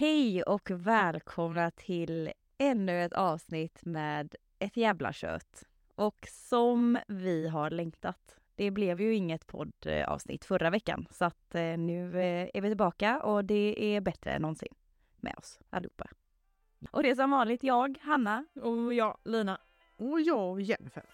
Hej och välkomna till ännu ett avsnitt med ett jävla kött. Och som vi har längtat. Det blev ju inget poddavsnitt förra veckan så att eh, nu eh, är vi tillbaka och det är bättre än någonsin med oss allihopa. Och det är som vanligt jag, Hanna. Och jag, Lina. Och jag, Jennifer.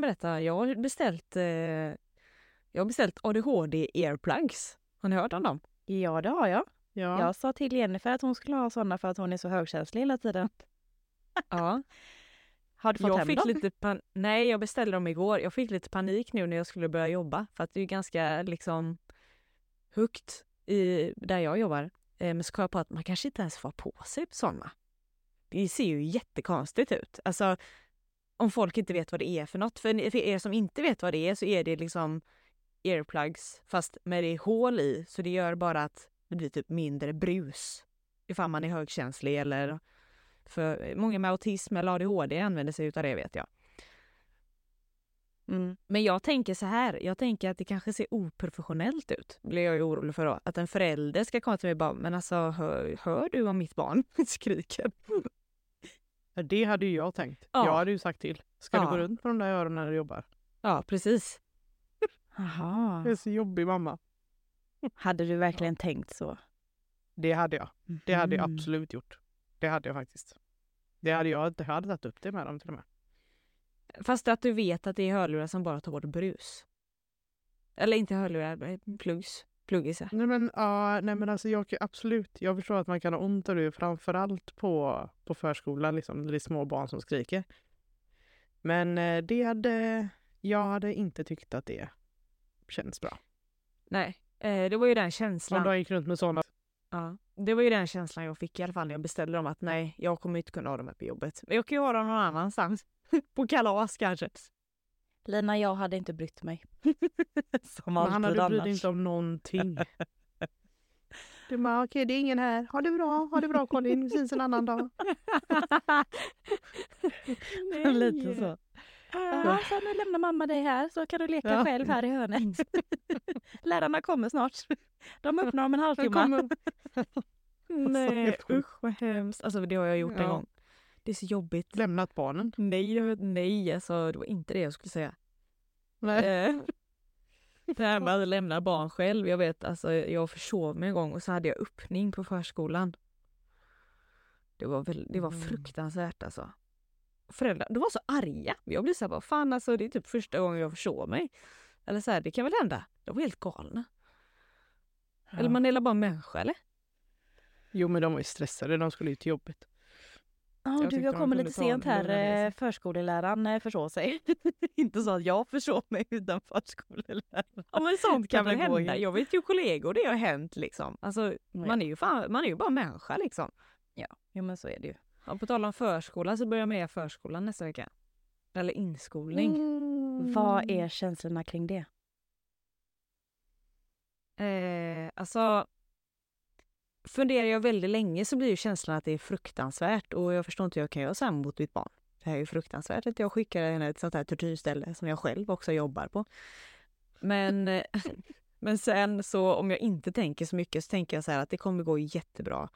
Kan berätta, jag har beställt, eh, jag har beställt ADHD earplugs. Har ni hört om dem? Ja, det har jag. Ja. Jag sa till Jennifer att hon skulle ha sådana för att hon är så högkänslig hela tiden. Ja. Har du fått jag hem fick dem? lite pan- Nej, jag beställde dem igår. Jag fick lite panik nu när jag skulle börja jobba för att det är ganska liksom högt i, där jag jobbar. Eh, men så kom jag på att man kanske inte ens får på sig sådana. Det ser ju jättekonstigt ut. Alltså om folk inte vet vad det är för något. För, för er som inte vet vad det är så är det liksom earplugs fast med det hål i så det gör bara att det blir typ mindre brus ifall man är högkänslig eller för många med autism eller ADHD använder sig utav det vet jag. Mm. Men jag tänker så här, jag tänker att det kanske ser oprofessionellt ut. Blir jag ju orolig för då. Att en förälder ska komma till mig och bara, men alltså hör, hör du om mitt barn skriker? Ja, Det hade ju jag tänkt. Ja. Jag hade ju sagt till. Ska du Ja. gå runt på de där öronen när du jobbar? Ja, precis. Aha. Jag är så jobbig mamma. Hade du verkligen tänkt så? Det hade jag. Det hade jag Mm. absolut gjort. Det hade jag faktiskt. Det hade jag, jag hade tagit upp det med dem till och med. Fast att du vet att det är hörlurar som bara tar bort brus. Eller inte hörlurar, plugs. Pluggis ja. Nej men, ja, nej men alltså jag absolut. Jag förstår att man kan ha ont av det framförallt på, på förskolan liksom det är små barn som skriker. Men eh, det hade, jag hade inte tyckt att det känns bra. Nej, eh, det var ju den Om känslan. de gick runt med sådana. Ja, det var ju den känslan jag fick i alla fall när jag beställde dem att nej, jag kommer inte kunna ha dem här på jobbet. Men jag kan ju ha dem någon annanstans. på kalas kanske. Lina, jag hade inte brytt mig. Som alltid han hade brytt annars. dig inte om någonting. Du bara, okej det är ingen här. Ha det bra, ha det bra Colin. Vi syns en annan dag. Lite så. Ja, så nu lämnar mamma dig här så kan du leka Ja. själv här i hörnet. Lärarna kommer snart. De öppnar om en halvtimme. Nej, sjukt. usch vad hemskt. Alltså det har jag gjort en Ja. gång. Det är så jobbigt. Lämnat barnen. Nej, nej, alltså det var inte det jag skulle säga. Nej. Eh, Det här med att lämna barn själv. Jag vet, alltså jag försov mig en gång och så hade jag öppning på förskolan. Det var, väl, det var Mm. fruktansvärt alltså. Föräldrar, de var så arga. Jag blev så här, bara, fan alltså det är typ första gången jag försov mig. Eller så här, det kan väl hända. De var helt galna. Eller man är bara människa eller? Jo men de var ju stressade. De skulle ju till jobbet. Ja, Jag du, jag kommer lite sent här. eh, Förskoleläraren eh, försov sig. inte så att jag försov mig utan förskoleläraren. Ja men sånt kan väl hända. Jag vet ju kollegor det har hänt liksom. Alltså Ja. man är ju, fan, man är ju bara människa liksom. Jo men så är det ju. Ja, på tal om förskola så börjar jag med förskolan nästa vecka. Eller inskolning. Vad är känslorna kring det? Eh, alltså, funderar jag väldigt länge så blir ju känslan att det är fruktansvärt och jag förstår inte hur jag kan göra så här mot mitt barn. Det här är ju fruktansvärt att jag skickar henne till ett sånt här tortyrställe som jag själv också jobbar på. Men, men sen så om jag inte tänker så mycket så tänker jag så här att det kommer gå jättebra.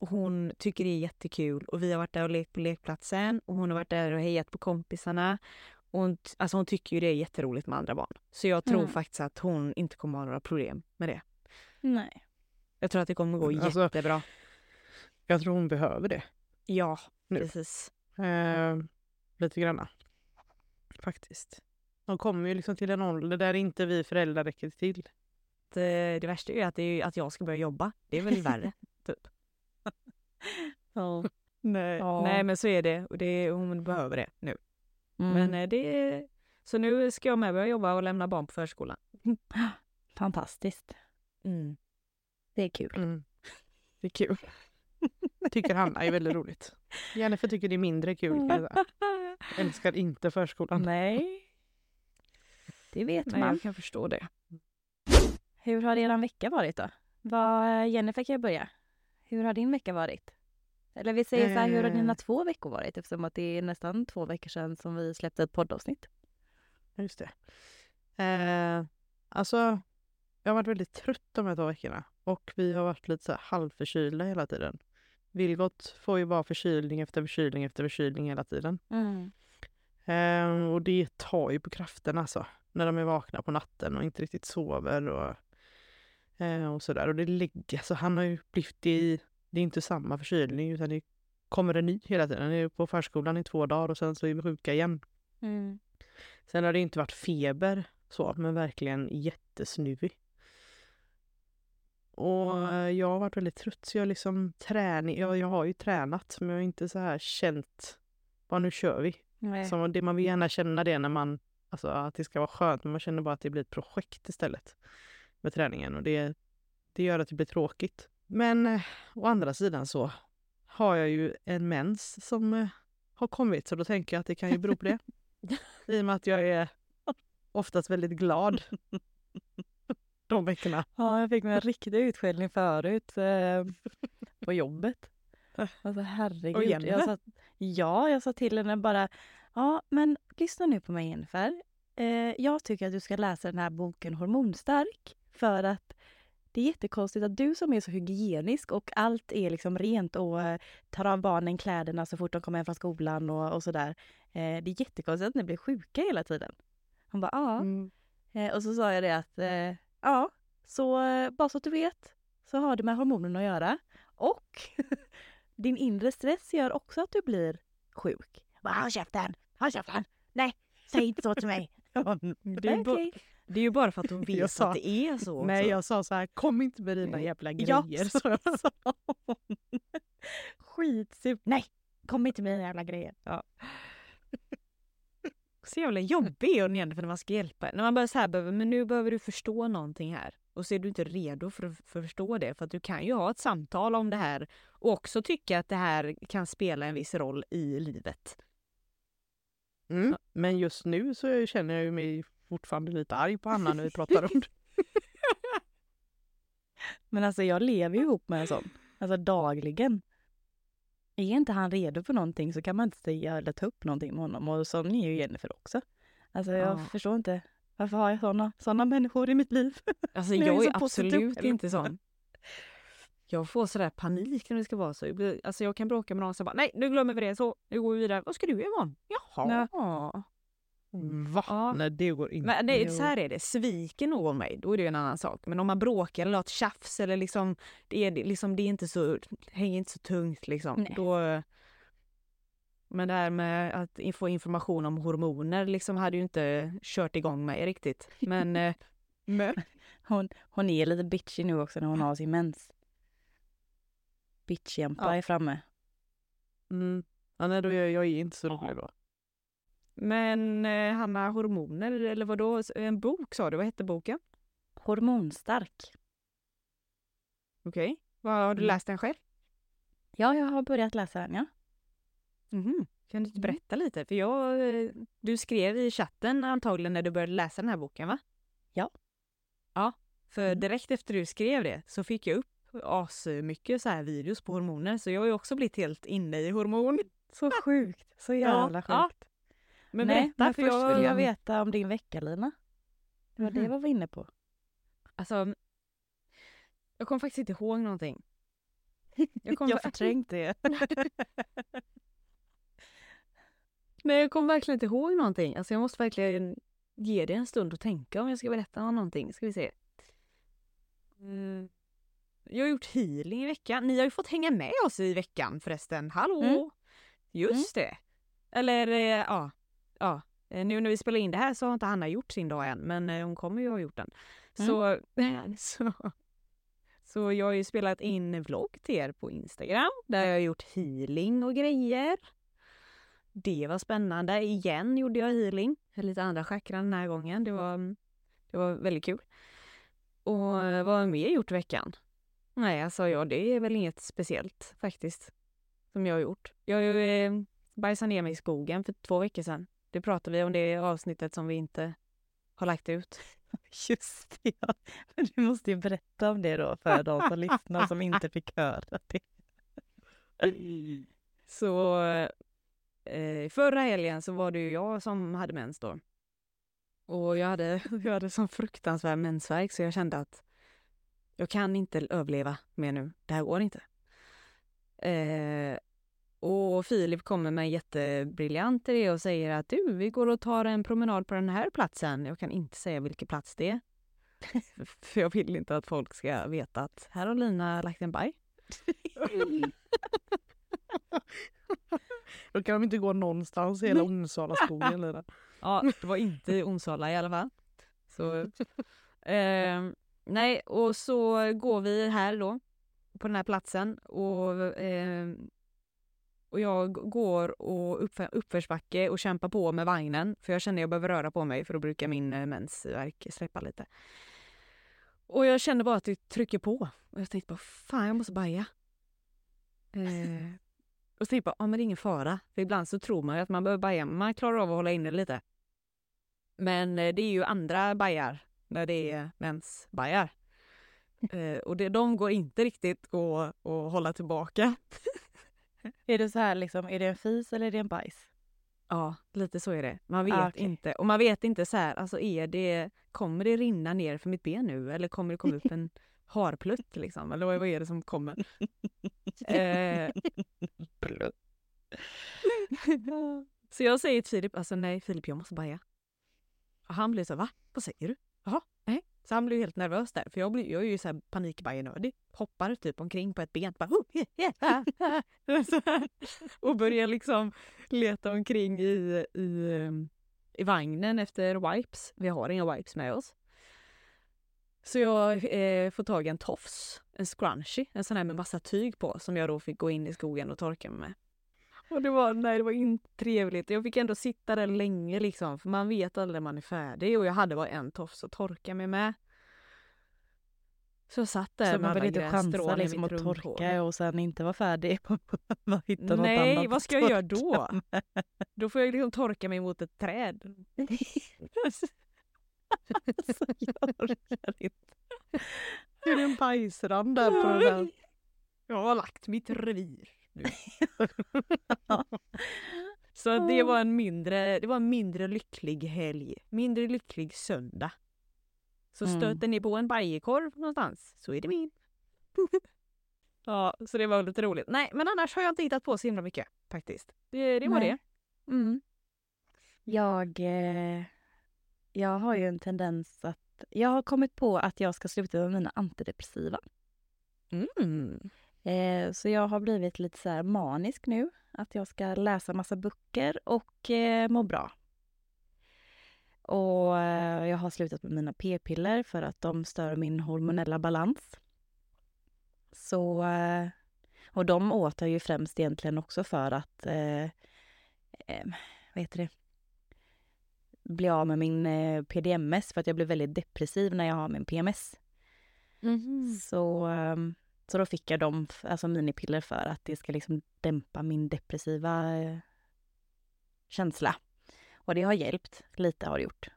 Och hon tycker det är jättekul och vi har varit där och lekt på lekplatsen och hon har varit där och hejat på kompisarna. Och hon, alltså hon tycker ju det är jätteroligt med andra barn. Så jag tror Mm. faktiskt att hon inte kommer ha några problem med det. Nej. Jag tror att det kommer gå Alltså- jättebra. Jag tror hon behöver det. Ja, Nu. precis. Eh, lite granna. Faktiskt. De kommer ju liksom till en ålder där inte vi föräldrar räcker till. Det, det värsta är att, det är, att jag ska börja jobba. Det är väl värre. typ. Ja. Nej. Ja. Nej men så är det. Och det, hon behöver det nu. Mm. Men eh, det är, Så nu ska jag med börja jobba och lämna barn på förskolan. Fantastiskt. Mm. Det är kul. Mm. Det är kul. Tycker Hanna är väldigt roligt. Jennifer tycker det är mindre kul. Älskar inte förskolan. Nej. Det vet Nej, man. jag kan förstå det. Hur har er vecka varit då? Vad, Jennifer kan jag börja. Hur har din vecka varit? Eller vi säger så här, hur har dina Eh. två veckor varit? Eftersom att det är nästan två veckor sedan som vi släppte ett poddavsnitt. Just det. Eh, alltså, jag har varit väldigt trött de här två veckorna. Och vi har varit lite så här halvförkylda hela tiden. Vilgot får ju bara förkylning efter förkylning efter förkylning hela tiden. Eh, och det tar ju på kraften alltså. När de är vakna på natten och inte riktigt sover och, eh, och sådär. Och det ligger, alltså han har ju blivit i, det är inte samma förkylning utan det kommer en ny hela tiden. Han är på förskolan i två dagar och sen så är vi sjuka igen. Mm. Sen har det inte varit feber så, men verkligen jättesnuvig. Och eh, jag har varit väldigt trött så jag liksom träning, jag, jag har ju tränat men jag har inte så här känt, bara nu kör vi. Nej. Så det, man vill gärna känna det när man, alltså att det ska vara skönt, men man känner bara att det blir ett projekt istället med träningen och det, det gör att det blir tråkigt. Men eh, å andra sidan så har jag ju en mens som eh, har kommit så då tänker jag att det kan ju bero på det. I och med att jag är oftast väldigt glad de veckorna. Ja, jag fick mig en riktig utskällning förut eh, på jobbet. Alltså herregud. Och Jennifer? jag sa, ja, jag sa till henne bara, ja men lyssna nu på mig Jennifer. Eh, jag tycker att du ska läsa den här boken Hormonstark för att det är jättekonstigt att du som är så hygienisk och allt är liksom rent och eh, tar av barnen kläderna så fort de kommer hem från skolan och, och sådär. Eh, det är jättekonstigt att ni blir sjuka hela tiden. Hon bara, ja. Mm. Eh, och så sa jag det att, eh, ja, så eh, bara så att du vet så har det med hormonerna att göra. Och din inre stress gör också att du blir sjuk. Håll käften! Håll käften! Nej, säg inte så till mig! Det är, Okej. det är ju bara för att hon vet sa- att det är så. Nej, också. jag sa så här, kom inte med dina jävla Ja, grejer. så hon. Skitsur. Nej, kom inte med dina jävla grejer. Ja. Så jävla jobbig hon Jennifer när man ska hjälpa När man bara så här behöver, men nu behöver du förstå någonting här. Och så är du inte redo för att för förstå det. För att du kan ju ha ett samtal om det här och också tycka att det här kan spela en viss roll i livet. Mm. Men just nu så känner jag mig fortfarande lite arg på Anna när vi pratar om det. Men alltså jag lever ju ihop med en sån. Alltså dagligen. Är inte han redo för någonting så kan man inte säga eller ta upp någonting med honom. Och sån är ju Jennifer också. Alltså jag Ja. förstår inte. Varför har jag såna, såna människor i mitt liv? Alltså Jag är jag så är positiv absolut inte sån. Jag får sådär panik när det ska vara så. Jag, blir, alltså jag kan bråka med någon och säga bara nej nu glömmer vi det så, nu går vi vidare. Vad ska du imorgon? Jaha. Ja. Va? Ja. Nej, det går inte. Men det, Jo. så här är det, sviker någon mig då är det en annan sak. Men om man bråkar eller har ett tjafs eller liksom det är, liksom, det är inte så, hänger inte så tungt liksom. Nej. Då, men det här med att få information om hormoner liksom hade ju inte kört igång mig riktigt. Men, eh, men Hon, hon är lite bitchy nu också när hon har sin mens. Bitchjämpa Ja. är framme. Mm. Ja, nej, då är jag, jag är inte så rolig då. Men eh, Hanna, hormoner eller vadå? En bok sa du, vad hette boken? Hormonstark. Okej. Vad Har du Mm. läst den själv? Ja, jag har börjat läsa den ja. Mhm. Kan du inte Mm. berätta lite? För jag, eh, du skrev i chatten antagligen när du började läsa den här boken va? Ja. Ja, för Mm. direkt efter du skrev det så fick jag upp asmycket så här videos på hormoner så jag har ju också blivit helt inne i hormon. Så sjukt. Så jävla ja. sjukt. Men Nej, berätta men för först jag... vill jag veta om din vecka Lina. Det var det Mhm. jag var inne på. Alltså, jag kommer faktiskt inte ihåg någonting. Jag kommer Jag förträngt det. Nej, jag kommer verkligen inte ihåg någonting. Alltså jag måste verkligen ge det en stund att tänka om jag ska berätta om någonting. Ska vi se. Mm. Jag har gjort healing i veckan. Ni har ju fått hänga med oss i veckan förresten. Hallå! Mm. Just det. Eller eh, ja, ja. Eh, Nu när vi spelar in det här så har inte Hanna gjort sin dag än, men eh, hon kommer ju ha gjort den. Så, så, så jag har ju spelat in en vlogg till er på Instagram där jag har gjort healing och grejer. Det var spännande. Igen gjorde jag healing. Lite andra chakran den här gången. Det var mm, Det var väldigt kul. Och eh, vad har jag mer gjort i veckan? Nej, alltså ja, det är väl inget speciellt faktiskt. Som jag har gjort. Jag har ju eh, bajsat ner mig i skogen för två veckor sedan. Det pratade vi om det avsnittet som vi inte har lagt ut. Just det, ja. Men du måste ju berätta om det då för de som lyssnar som inte fick höra det. Så eh, förra helgen så var det ju jag som hade mens då. Och jag hade, jag hade sån fruktansvärd mensvärk så jag kände att jag kan inte överleva mer nu. Det här går inte. Eh, och Filip kommer med en jättebriljant idé och säger att du, vi går och tar en promenad på den här platsen. Jag kan inte säga vilken plats det är. För jag vill inte att folk ska veta att här har Lina lagt en baj. Då kan de inte gå någonstans i hela Onsala skogen. Eller? Ja, det var inte i Onsala i alla fall. Så, eh, nej, och så går vi här då på den här platsen och, eh, och jag går och uppför, uppförsbacke och kämpar på med vagnen för jag känner att jag behöver röra på mig för då brukar min eh, mensvärk släppa lite. Och jag känner bara att det trycker på och jag tänkte bara fan jag måste baja. Eh, och så tänkte jag, ja men det är ingen fara. För ibland så tror man ju att man behöver baja, men man klarar av att hålla inne lite. Men eh, det är ju andra bajar när det är mensbajar. Eh, och det, de går inte riktigt att, att hålla tillbaka. Är det så här liksom, är det en fis eller är det en bajs? Ja, lite så är det. Man vet Ah, okej. inte. Och man vet inte så här, alltså är det, kommer det rinna ner för mitt ben nu eller kommer det komma upp en harplutt liksom? Eller vad är det som kommer? Eh, Så jag säger till Filip, alltså nej Filip jag måste baja. Och han blir så va? Vad säger du? Jaha. Så han blev helt nervös där, för jag, blir, jag är ju så här panikbajenördig. Hoppar typ omkring på ett ben, bara, oh, yeah, yeah, ah, ah. Och börjar liksom leta omkring i, i, i vagnen efter wipes. Vi har inga wipes med oss. Så jag eh, får tag i en tofs, en scrunchie, en sån här med massa tyg på som jag då fick gå in i skogen och torka mig med. Och det var, nej det var inte trevligt. Jag fick ändå sitta där länge liksom, för man vet aldrig när man är färdig och jag hade bara en tofs att torka mig med. Så jag satt där Så med alla grässtrån i liksom mitt att rumphår. torka och sen inte vara färdig. Man hittar något Nej, annat vad att ska jag göra då? med. Då får jag liksom torka mig mot ett träd. Alltså, jag orkar inte. Är det en bajsrand där på den? Jag har lagt mitt revir nu. Så det var en mindre, det var en mindre lycklig helg. Mindre lycklig söndag. Så Mm. stöter ni på en bajekorv någonstans så är det min. ja, så det var lite roligt. Nej, men annars har jag inte hittat på så himla mycket faktiskt. Det, det var Nej. det. Mm. Jag, eh, jag har ju en tendens att... Jag har kommit på att jag ska sluta med mina antidepressiva. Mm. Eh, så jag har blivit lite så manisk nu. Att jag ska läsa massa böcker och eh, må bra. Och eh, jag har slutat med mina p-piller för att de stör min hormonella balans. Så... Och de åt jag ju främst egentligen också för att... Eh, eh, vad heter det? Bli av med min eh, PDMS för att jag blir väldigt depressiv när jag har min PMS. Så, ehm, så då fick jag dem, alltså minipiller för att det ska liksom dämpa min depressiva eh, känsla. Och det har hjälpt, lite har det gjort.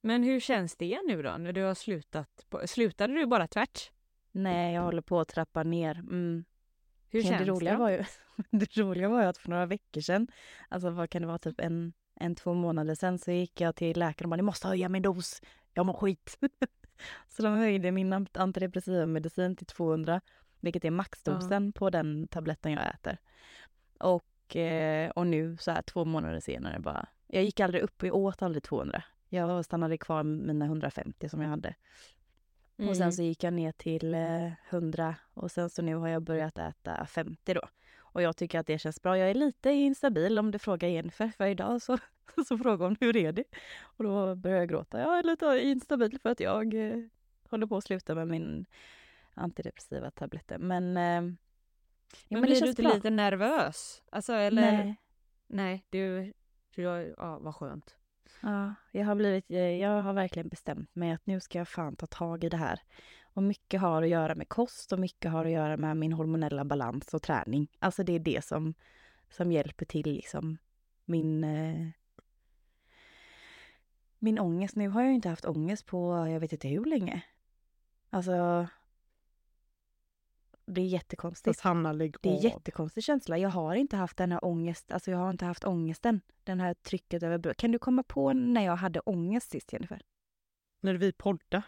Men hur känns det nu då när du har slutat? På, slutade du bara tvärt? Nej, jag håller på att trappa ner. Mm. Hur känns det roliga då? var ju, det roliga var ju att för några veckor sedan, alltså vad kan det vara, typ en, en två månader sedan så gick jag till läkaren och bara, ni måste höja min dos, jag mår skit. så de höjde min ant- antidepressiva medicin till 200, vilket är maxdosen på den tabletten jag äter. Och, eh, och nu så här två månader senare bara, jag gick aldrig upp jag åt aldrig 200. Jag stannade kvar med mina 150 som jag hade. Mm. Och sen så gick jag ner till eh, 100 och sen så nu har jag börjat äta 50 då. Och jag tycker att det känns bra. Jag är lite instabil om du frågar Jennifer, för idag så, så frågar hon hur är det? Och då börjar jag gråta. Jag är lite instabil för att jag eh, håller på att sluta med min antidepressiva tabletter. Men, eh, ja, men, men blir du inte bra. lite nervös? Alltså eller? Nej. Nej, du, du ja vad skönt. Ja, jag har blivit, eh, jag har verkligen bestämt mig att nu ska jag fan ta tag i det här. Och mycket har att göra med kost och mycket har att göra med min hormonella balans och träning. Alltså det är det som, som hjälper till liksom min, eh, min ångest. Nu har jag ju inte haft ångest på jag vet inte hur länge. Alltså det är jättekonstigt. Hanna, lägg Det är av. jättekonstig känsla. Jag har inte haft den här ångest, alltså jag har inte haft ångesten. Den här trycket över bröstet. Kan du komma på när jag hade ångest sist Jennifer? När vi poddade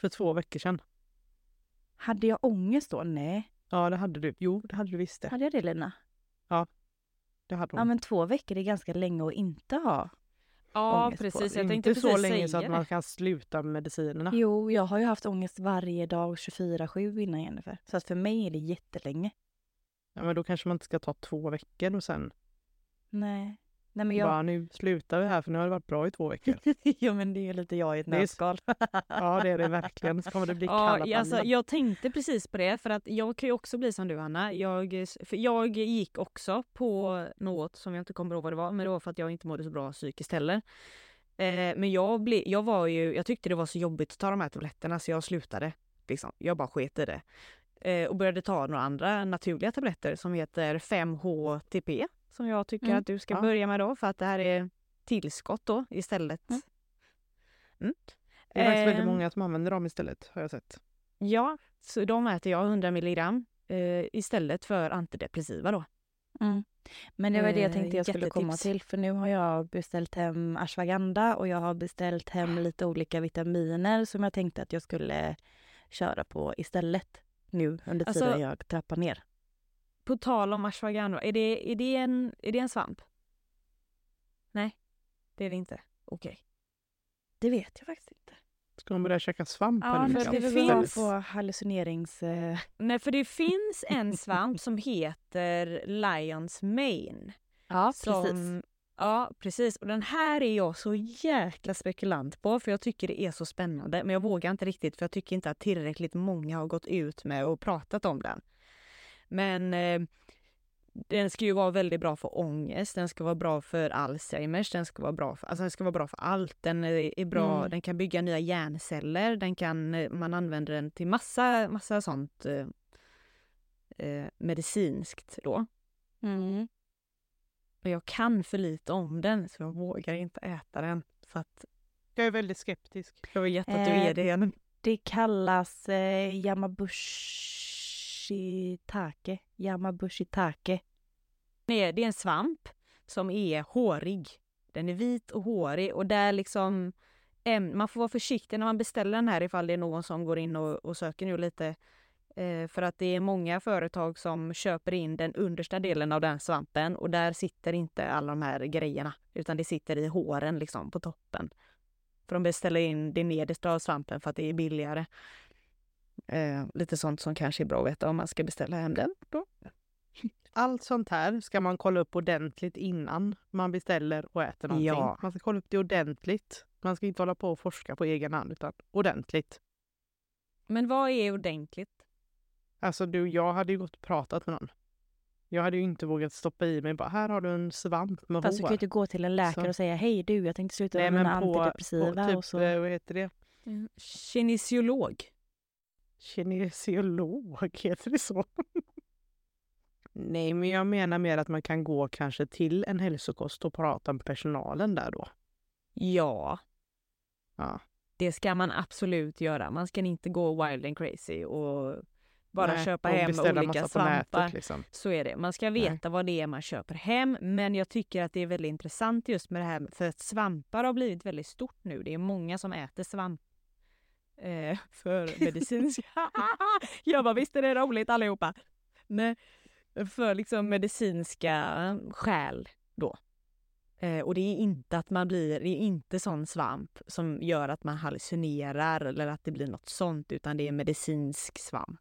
för två veckor sedan. Hade jag ångest då? Nej. Ja, det hade du. Jo, det hade du visst det. Hade jag det Lina? Det hade hon. Ja men två veckor är ganska länge att inte ha. Ja, ångest på. precis. Jag inte tänkte så precis länge så att det. man kan sluta med medicinerna. Jo, jag har ju haft ångest varje dag 24-7 innan Jennifer. Så att för mig är det jättelänge. Ja, men då kanske man inte ska ta två veckor och sen Nej. Nej men jag... bara nu slutar vi här för nu har det varit bra i två veckor. jo men det är lite jag i ett nötskal. Ja, det är det verkligen. Så kommer det bli kalla Ja, alltså, jag tänkte precis på det för att jag kan ju också bli som du Hanna. Jag, för jag gick också på något som jag inte kommer ihåg vad det var, men det var för att jag inte mådde så bra psykiskt heller. Eh, men jag, ble, jag var ju, jag tyckte det var så jobbigt att ta de här tabletterna så jag slutade. Liksom. Jag bara sket i det. Eh, och började ta några andra naturliga tabletter som heter 5-HTP. Som jag tycker Mm, att du ska ja. börja med då för att det här är tillskott då istället. Mm. Mm. Det är faktiskt väldigt Eh, många som använder dem istället har jag sett. Ja, så de äter jag 100 milligram eh, istället för antidepressiva då. Mm. Men det var det jag Eh, tänkte jag skulle komma till. För nu har jag beställt hem ashwagandha och jag har beställt hem lite olika vitaminer som jag tänkte att jag skulle köra på istället. Nu under Alltså- tiden jag trappar ner. På tal om ashwagandha, är det, är det, en, är det en svamp? Nej, det är det inte. Okej. Det vet jag faktiskt inte. Ska de börja käka svamp? Ja, för det det finns... finns- på hallucinerings... Eh, Nej, för det finns en svamp som heter Lions Mane. ja, som, precis. Ja, precis. Och den här är jag så jäkla spekulant på för jag tycker det är så spännande. Men jag vågar inte riktigt för jag tycker inte att tillräckligt många har gått ut med och pratat om den. Men eh, den ska ju vara väldigt bra för ångest, den ska vara bra för Alzheimers, den ska vara bra för, alltså den ska vara bra för allt. Den är, är bra, Mm. den kan bygga nya hjärnceller, den kan, eh, man använder den till massa, massa sånt eh, eh, medicinskt då. Mm. Och jag kan för lite om den så jag vågar inte äta den. Så att Jag är väldigt skeptisk. jag vet att du Eh, är det. Det kallas eh, Yamabushitake. Yamabushitake. Nej, det är en svamp som är hårig. Den är vit och hårig och där liksom man får vara försiktig när man beställer den här ifall det är någon som går in och, och söker nu lite. Eh, för att det är många företag som köper in den understa delen av den svampen och där sitter inte alla de här grejerna utan det sitter i håren liksom på toppen. För de beställer in det nedersta av svampen för att det är billigare. Eh, lite sånt som kanske är bra att veta om man ska beställa hem den. Då. Allt sånt här ska man kolla upp ordentligt innan man beställer och äter någonting. Ja. Man ska kolla upp det ordentligt. Man ska inte hålla på och forska på egen hand utan ordentligt. Men vad är ordentligt? Alltså du, jag hade ju gått och pratat med någon. Jag hade ju inte vågat stoppa i mig bara, här har du en svamp med Fast du kan ju hår. inte gå till en läkare Så. och säga hej du, jag tänkte sluta med mina antidepressiva på typ, och så. eh, vad heter det? Kinesiolog. Kinesiolog, heter det så? Nej, men jag menar mer att man kan gå kanske till en hälsokost och prata med personalen där då. Ja, Ja. det ska man absolut göra. Man ska inte gå wild and crazy och bara Nej, köpa och hem olika nätet, svampar. liksom. Så är det. Man ska veta vad det är man köper hem. Men jag tycker att det är väldigt intressant just med det här för att svampar har blivit väldigt stort nu. Det är många som äter svamp eh, för medicinsk... jag bara visst är det roligt allihopa. Nej, för liksom medicinska skäl då. Eh, och det är inte att man blir, det är inte sån svamp som gör att man hallucinerar eller att det blir något sånt utan det är medicinsk svamp.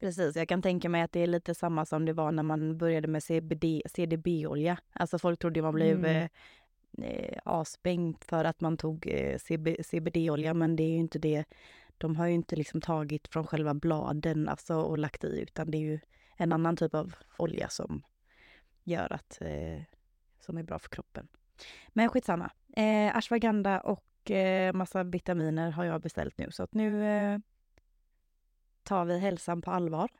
Precis, jag kan tänka mig att det är lite samma som det var när man började med CBD, CDB-olja. Alltså folk trodde man blev Mm eh, asbäng för att man tog eh, CBD-olja, men det är ju inte det. De har ju inte liksom tagit från själva bladen alltså, och lagt i, utan det är ju en annan typ av olja som gör att, eh, som är bra för kroppen. Men skitsamma. Eh, ashwagandha och eh, massa vitaminer har jag beställt nu. Så att nu eh, tar vi hälsan på allvar.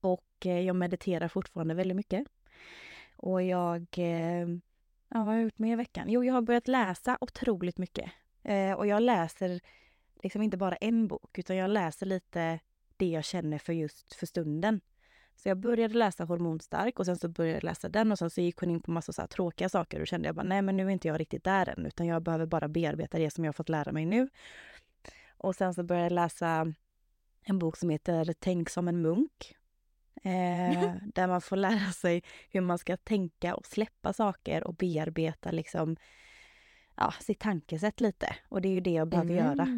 Och eh, jag mediterar fortfarande väldigt mycket. Och jag... Eh, Ja, vad har jag gjort mer i veckan? Jo, jag har börjat läsa otroligt mycket. Eh, och jag läser liksom inte bara en bok, utan jag läser lite det jag känner för just för stunden. Så jag började läsa Hormonstark och sen så började jag läsa den och sen så gick hon in på massa så tråkiga saker och kände jag bara nej men nu är inte jag riktigt där än utan jag behöver bara bearbeta det som jag fått lära mig nu. Och sen så började jag läsa en bok som heter Tänk som en munk. Eh, där man får lära sig hur man ska tänka och släppa saker och bearbeta liksom ja, sitt tankesätt lite. Och det är ju det jag behöver Mm. göra.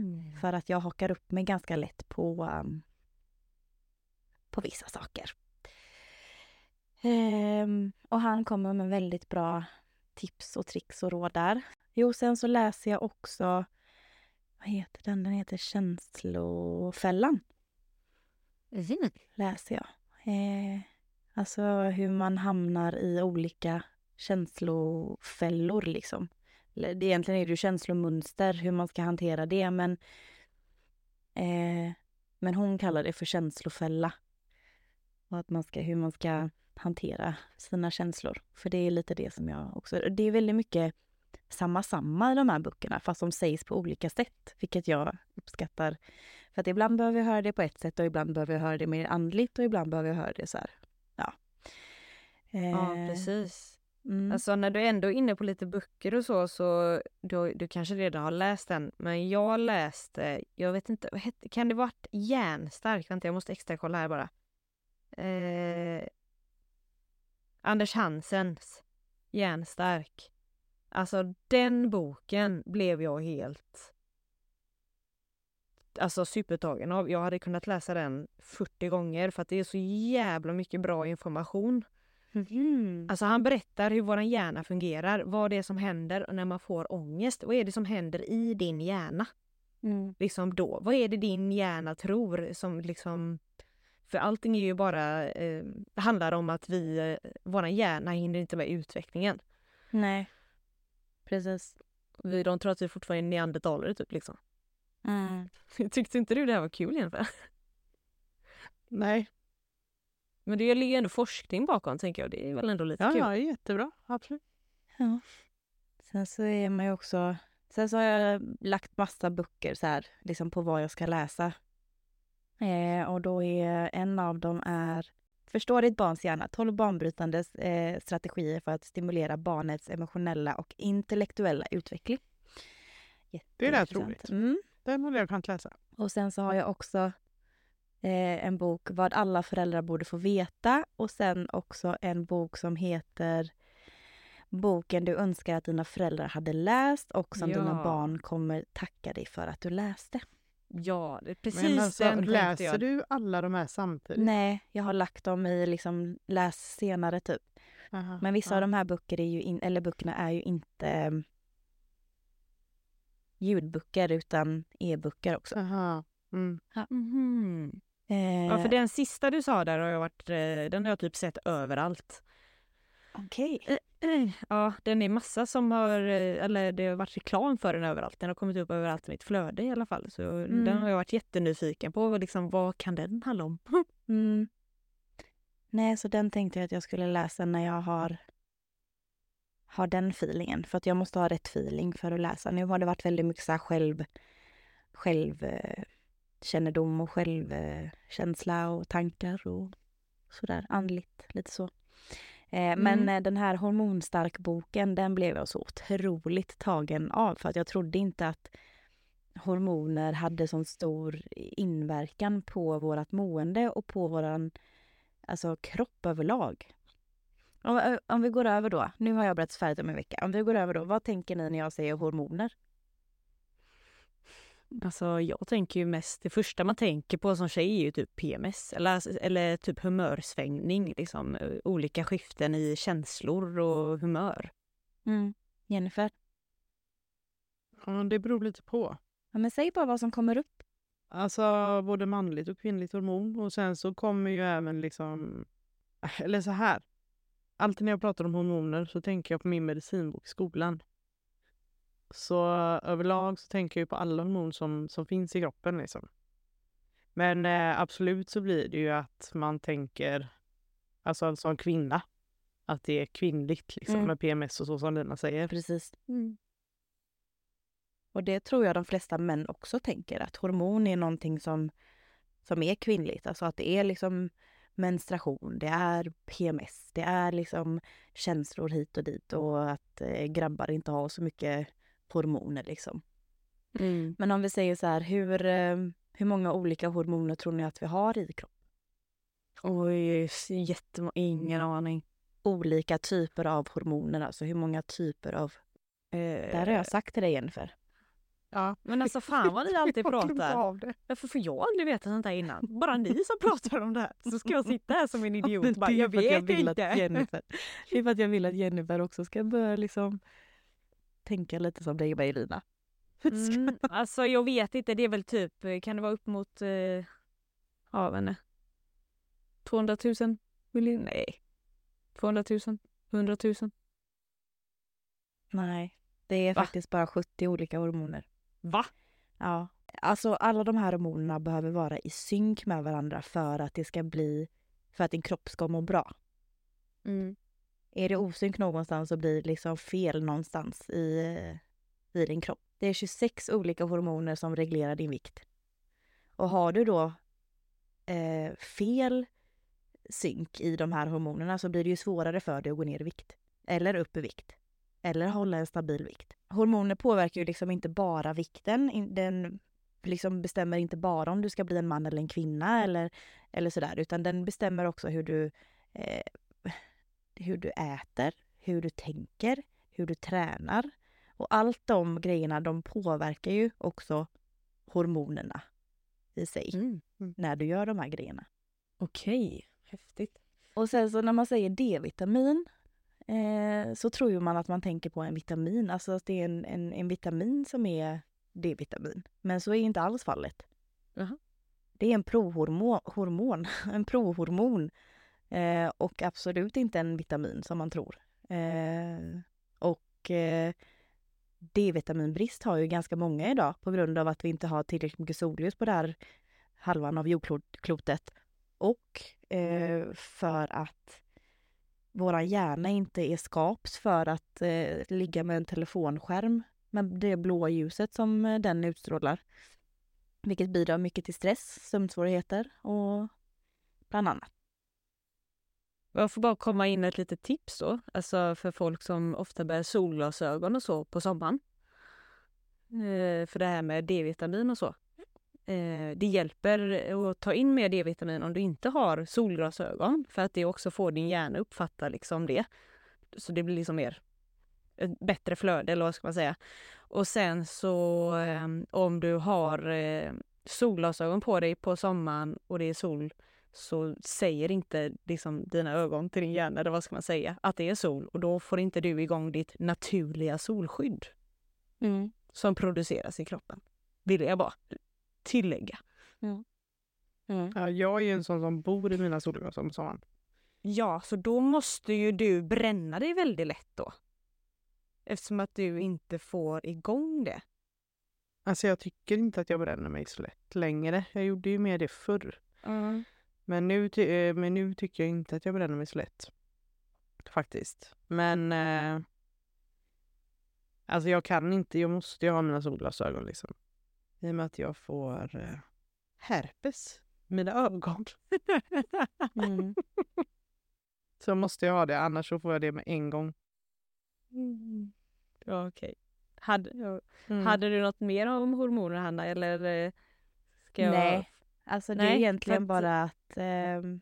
För att jag hakar upp mig ganska lätt på, um, på vissa saker. Ehm, och han kommer med väldigt bra tips och tricks och råd där. Jo, sen så läser jag också, vad heter den? Den heter Känslofällan. Mm. Läser jag. Eh, alltså hur man hamnar i olika känslofällor liksom. Egentligen är det ju känslomönster, hur man ska hantera det, men eh, men hon kallar det för känslofälla. Och att man ska, hur man ska hantera sina känslor. För det är lite det som jag också... Det är väldigt mycket samma samma i de här böckerna, fast de sägs på olika sätt, vilket jag uppskattar. För att ibland behöver jag höra det på ett sätt och ibland behöver jag höra det mer andligt och ibland behöver jag höra det så här. Ja. Ja, Eh, precis. Mm. Alltså när du ändå är inne på lite böcker och så, så du, du kanske redan har läst den. Men jag läste, jag vet inte, kan det varit Järnstark? Vänta, jag måste extra kolla här bara. Eh, Anders Hansens Järnstark. Alltså den boken blev jag helt alltså supertagen av. Jag hade kunnat läsa den 40 gånger för att det är så jävla mycket bra information. Mhm. Alltså han berättar hur vår hjärna fungerar, vad det är som händer när man får ångest. Vad är det som händer i din hjärna? Mm. Liksom då. Vad är det din hjärna tror som liksom... För allting är ju bara... Eh, handlar om att vi... Eh, vår hjärna hinner inte med utvecklingen. Nej. Precis. Vi, de tror att vi fortfarande är neandertalare typ liksom. Mm. Tyckte inte du det här var kul egentligen? Nej, Men det ligger ju ändå forskning bakom tänker jag. Det är väl ändå lite ja, kul. ja, jättebra. Absolut. Ja. Sen så är man ju också... Sen så har jag lagt massa böcker så här, liksom på vad jag ska läsa. Eh, och då är en av dem är Förstå ditt barns hjärna, 12 banbrytande eh, strategier för att stimulera barnets emotionella och intellektuella utveckling. Det Jätteintressant. roligt. Mm. Den hade jag kunnat läsa. Och sen så har jag också eh, en bok Vad alla föräldrar borde få veta och sen också en bok som heter Boken du önskar att dina föräldrar hade läst och som dina Ja. barn kommer tacka dig för att du läste. Ja, det är precis Men alltså, den läser jag. du alla de här samtidigt? Nej, jag har lagt dem i liksom läs senare typ. Aha, Men vissa ja. av de här böcker är ju in, eller böckerna är ju inte eh, ljudböcker utan e-böcker också. Aha. Mm. Mhm. Eh, Ja, för den sista du sa där har jag varit, eh, den har jag typ sett överallt. Okej. Ja, den är massa som har, eh, eller det har varit reklam för den överallt. Den har kommit upp överallt i mitt flöde i alla fall. Så Mm. den har jag varit jättenyfiken på. Liksom, vad kan den handla om? Mm. Nej, så den tänkte jag att jag skulle läsa när jag har, har den feelingen. För att jag måste ha rätt feeling för att läsa. Nu har det varit väldigt mycket så här själv, själv eh, och självkänsla och tankar och sådär andligt, lite så. Eh, Men Mm. eh, den här hormonstark-boken, den blev jag så otroligt tagen av. För att jag trodde inte att hormoner hade sån stor inverkan på vårt mående och på våran alltså, kropp överlag. Om, om vi går över då, nu har jag berättat färdigt om en vecka. Om vi går över då, vad tänker ni när jag säger hormoner? Alltså jag tänker ju mest, det första man tänker på som tjej är ju typ PMS eller, eller typ humörsvängning. Liksom, olika skiften i känslor och humör. Mm. Jennifer? Ja, det beror lite på. Ja, men säg bara vad som kommer upp. Alltså både manligt och kvinnligt hormon. Och sen så kommer ju även liksom... Eller så här. Alltid när jag pratar om hormoner så tänker jag på min medicinbok i skolan. Så överlag så tänker jag på alla hormoner som, som finns i kroppen. Liksom. Men eh, absolut så blir det ju att man tänker, alltså som kvinna, att det är kvinnligt liksom, Mm. med PMS och så som Lina säger. Precis. Mm. Och det tror jag de flesta män också tänker, att hormon är någonting som, som är kvinnligt. Alltså att det är liksom menstruation, det är PMS, det är liksom känslor hit och dit och att eh, grabbar inte har så mycket hormoner liksom. Mm. Men om vi säger så här, hur, eh, hur många olika hormoner tror ni att vi har i kroppen? Oj, jättemånga, ingen aning. Olika typer av hormoner, alltså hur många typer av... Eh, Det här har jag sagt till dig Jennifer. Ja. Men alltså fan vad ni alltid pratar. Varför får jag aldrig veta sånt här innan? Bara ni som pratar om det här. Så ska jag sitta här som en idiot och bara, jag för att vet jag vill inte. Att Jennifer, det är för att jag vill att Jennifer också ska börja liksom tänka lite som dig och mig Lina. Mm, alltså jag vet inte, det är väl typ, kan det vara upp mot, eh, ja inte, 200 000 miljoner? Nej. 200 000? 100 000? Nej, det är Va? faktiskt bara 70 olika hormoner. Va? Ja. Alltså alla de här hormonerna behöver vara i synk med varandra för att det ska bli, för att din kropp ska må bra. Mm. Är det osynk någonstans så blir det liksom fel någonstans i, i din kropp. Det är 26 olika hormoner som reglerar din vikt. Och har du då eh, fel synk i de här hormonerna så blir det ju svårare för dig att gå ner i vikt. Eller upp i vikt. Eller hålla en stabil vikt. Hormoner påverkar ju liksom inte bara vikten. Den liksom bestämmer inte bara om du ska bli en man eller en kvinna eller, eller sådär. Utan den bestämmer också hur du eh, hur du äter, hur du tänker, hur du tränar. Och allt de grejerna de påverkar ju också hormonerna i sig Mm. när du gör de här grejerna. Okej, häftigt. Och sen så när man säger D-vitamin eh, så tror ju man att man tänker på en vitamin, alltså att det är en, en, en vitamin som är D-vitamin. Men så är inte alls fallet. Jaha. Det är en provhormon, hormon, en provhormon eh, och absolut inte en vitamin som man tror. Eh, och eh, D-vitaminbrist har ju ganska många idag på grund av att vi inte har tillräckligt mycket solljus på det här halvan av jordklotet. Och eh, för att vår hjärna inte är skapt för att eh, ligga med en telefonskärm med det blåa ljuset som eh, den utstrålar. Vilket bidrar mycket till stress, sömnsvårigheter och bland annat. Jag får bara komma in med ett litet tips då, alltså för folk som ofta bär solglasögon och så på sommaren. Eh, för det här med D-vitamin och så. Eh, det hjälper att ta in mer D-vitamin om du inte har solglasögon för att det också får din hjärna uppfatta liksom det. Så det blir liksom mer ett bättre flöde eller vad ska man säga. Och sen så eh, om du har eh, solglasögon på dig på sommaren och det är sol så säger inte liksom dina ögon till din hjärna, eller vad ska man säga, att det är sol och då får inte du igång ditt naturliga solskydd som produceras i kroppen. Vill jag bara tillägga. Ja, jag är ju en sån som bor i mina solglasögon på sommaren. Ja, så då måste ju du bränna dig väldigt lätt då. Eftersom att du inte får igång det. Alltså jag tycker inte att jag bränner mig så lätt längre. Jag gjorde ju mer det förr. Men nu, ty- eh, men nu tycker jag inte att jag bränner mig så lätt. Faktiskt. Men eh, alltså jag kan inte, jag måste ju ha mina solglasögon liksom. I och med att jag får eh, herpes i mina ögon. Mm. så måste jag ha det, annars så får jag det med en gång. Mm. Ja, okej. Hade, ja. Mm. hade du något mer om hormoner, Hanna? Eller eh, ska jag... Nej, alltså det Nej, är för egentligen att- bara att ehm,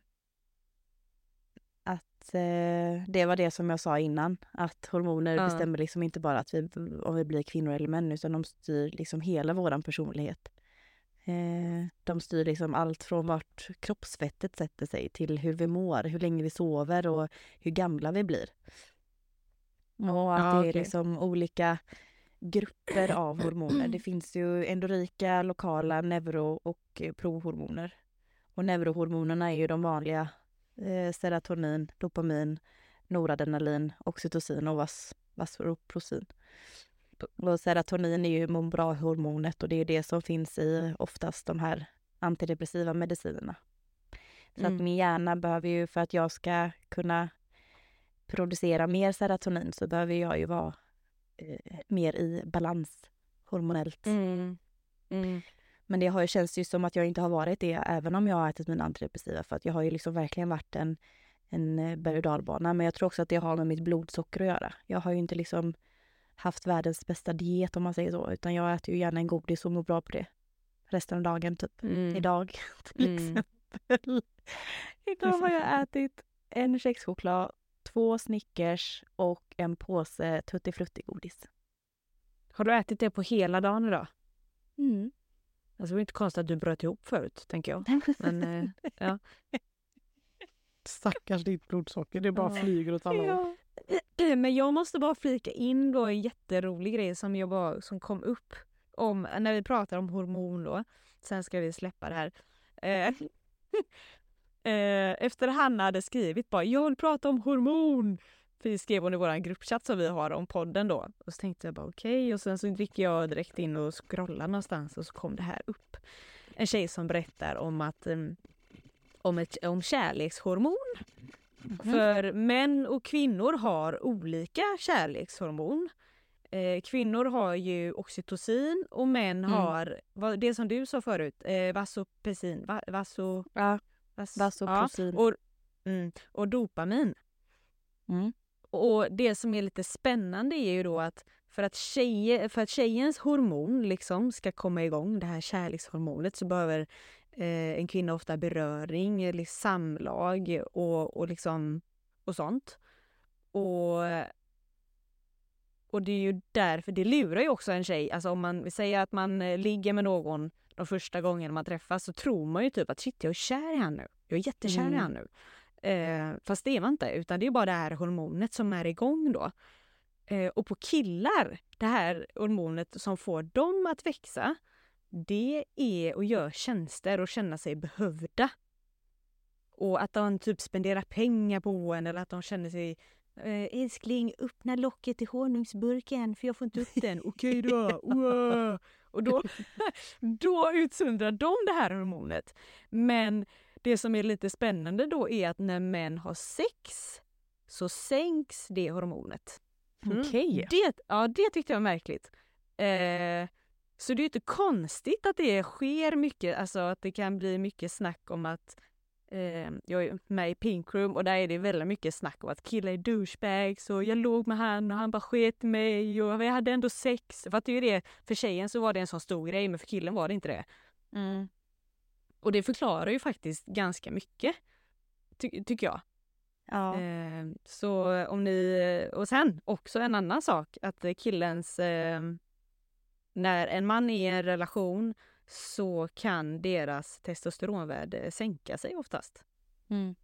att eh, det var det som jag sa innan, att hormoner Ja. bestämmer liksom inte bara att vi, om vi blir kvinnor eller män, utan de styr liksom hela våran personlighet. Eh, de styr liksom allt från vart kroppsfettet sätter sig till hur vi mår, hur länge vi sover och hur gamla vi blir. Och att Ja, det är liksom olika grupper av hormoner. Det finns ju endorika, lokala, neuro och prohormoner. Och neurohormonerna är ju de vanliga eh, serotonin, dopamin, noradrenalin, oxytocin och vas, vasopressin. Och serotonin är ju må bra-hormonet och det är det som finns i oftast de här antidepressiva medicinerna. Så Mm. att min hjärna behöver ju, för att jag ska kunna producera mer serotonin så behöver jag ju vara eh, mer i balans hormonellt. Mm. Mm. Men det har ju, känns ju som att jag inte har varit det även om jag har ätit mina antidepressiva för att jag har ju liksom verkligen varit en, en eh, berg och dalbana. Men jag tror också att det har med mitt blodsocker att göra. Jag har ju inte liksom haft världens bästa diet om man säger så utan jag äter ju gärna en godis och mår bra på det resten av dagen typ. Mm. Idag till Mm. exempel. Idag har jag ätit en kexchoklad, två Snickers och en påse Tutti Frutti-godis. Har du ätit det på hela dagen idag? Mm. Alltså det var inte konstigt att du bröt ihop förut, tänker jag. Men, eh, Stackars ditt blodsocker, det bara Ja. flyger åt alla håll. Ja. Men jag måste bara flika in då en jätterolig grej som, jag bara, som kom upp om, när vi pratar om hormon då. Sen ska vi släppa det här. Eh, eh, efter Hanna hade skrivit bara “Jag vill prata om hormon” Vi skrev hon i vår gruppchatt som vi har om podden då. Och så tänkte jag bara okej och sen så gick jag direkt in och scrollade någonstans och så kom det här upp. En tjej som berättar om att um, om, ett, om kärlekshormon. För män och kvinnor har olika kärlekshormon. Eh, kvinnor har ju oxytocin och män Mm. har, vad, det som du sa förut, eh, vasopressin, va, vaso, Ja, vas. Ja, och, mm, och dopamin. Mm. Och det som är lite spännande är ju då att för att, tjeje, för att tjejens hormon liksom ska komma igång, det här kärlekshormonet, så behöver eh, en kvinna ofta beröring, eller samlag och, och, liksom, och sånt. Och, och det är ju därför, det lurar ju också en tjej. Alltså om man säger att man eh, ligger med någon de första gångerna man träffas så tror man ju typ att shit jag är kär i han nu. Jag är jättekär i Mm. han nu. Eh, fast det man inte, utan det är bara det här hormonet som är igång då. Eh, och på killar, det här hormonet som får dem att växa, det är att göra tjänster och känna sig behövda. Och att de typ spenderar pengar på en eller att de känner sig eh, älskling, öppna locket i honungsburken för jag får inte upp den. Okej då. Wow. Och då, då utsöndrar de det här hormonet. Men det som är lite spännande då är att när män har sex så sänks det hormonet. Mm. Okej. Det, ja, det tyckte jag var märkligt. Eh, så det är inte konstigt att det sker mycket, alltså att det kan bli mycket snack om att eh, jag är med i Pink Room och där är det väldigt mycket snack om att killar är douchebags och jag låg med han och han bara sket i mig och vi hade ändå sex. För att det är det, för tjejen så var det en sån stor grej men för killen var det inte det. Mm. Och det förklarar ju faktiskt ganska mycket, ty- tycker jag. Ja. Eh, så om ni, och sen också en annan sak att killens, eh, när en man är i en relation så kan deras testosteronvärde sänka sig oftast. Mm.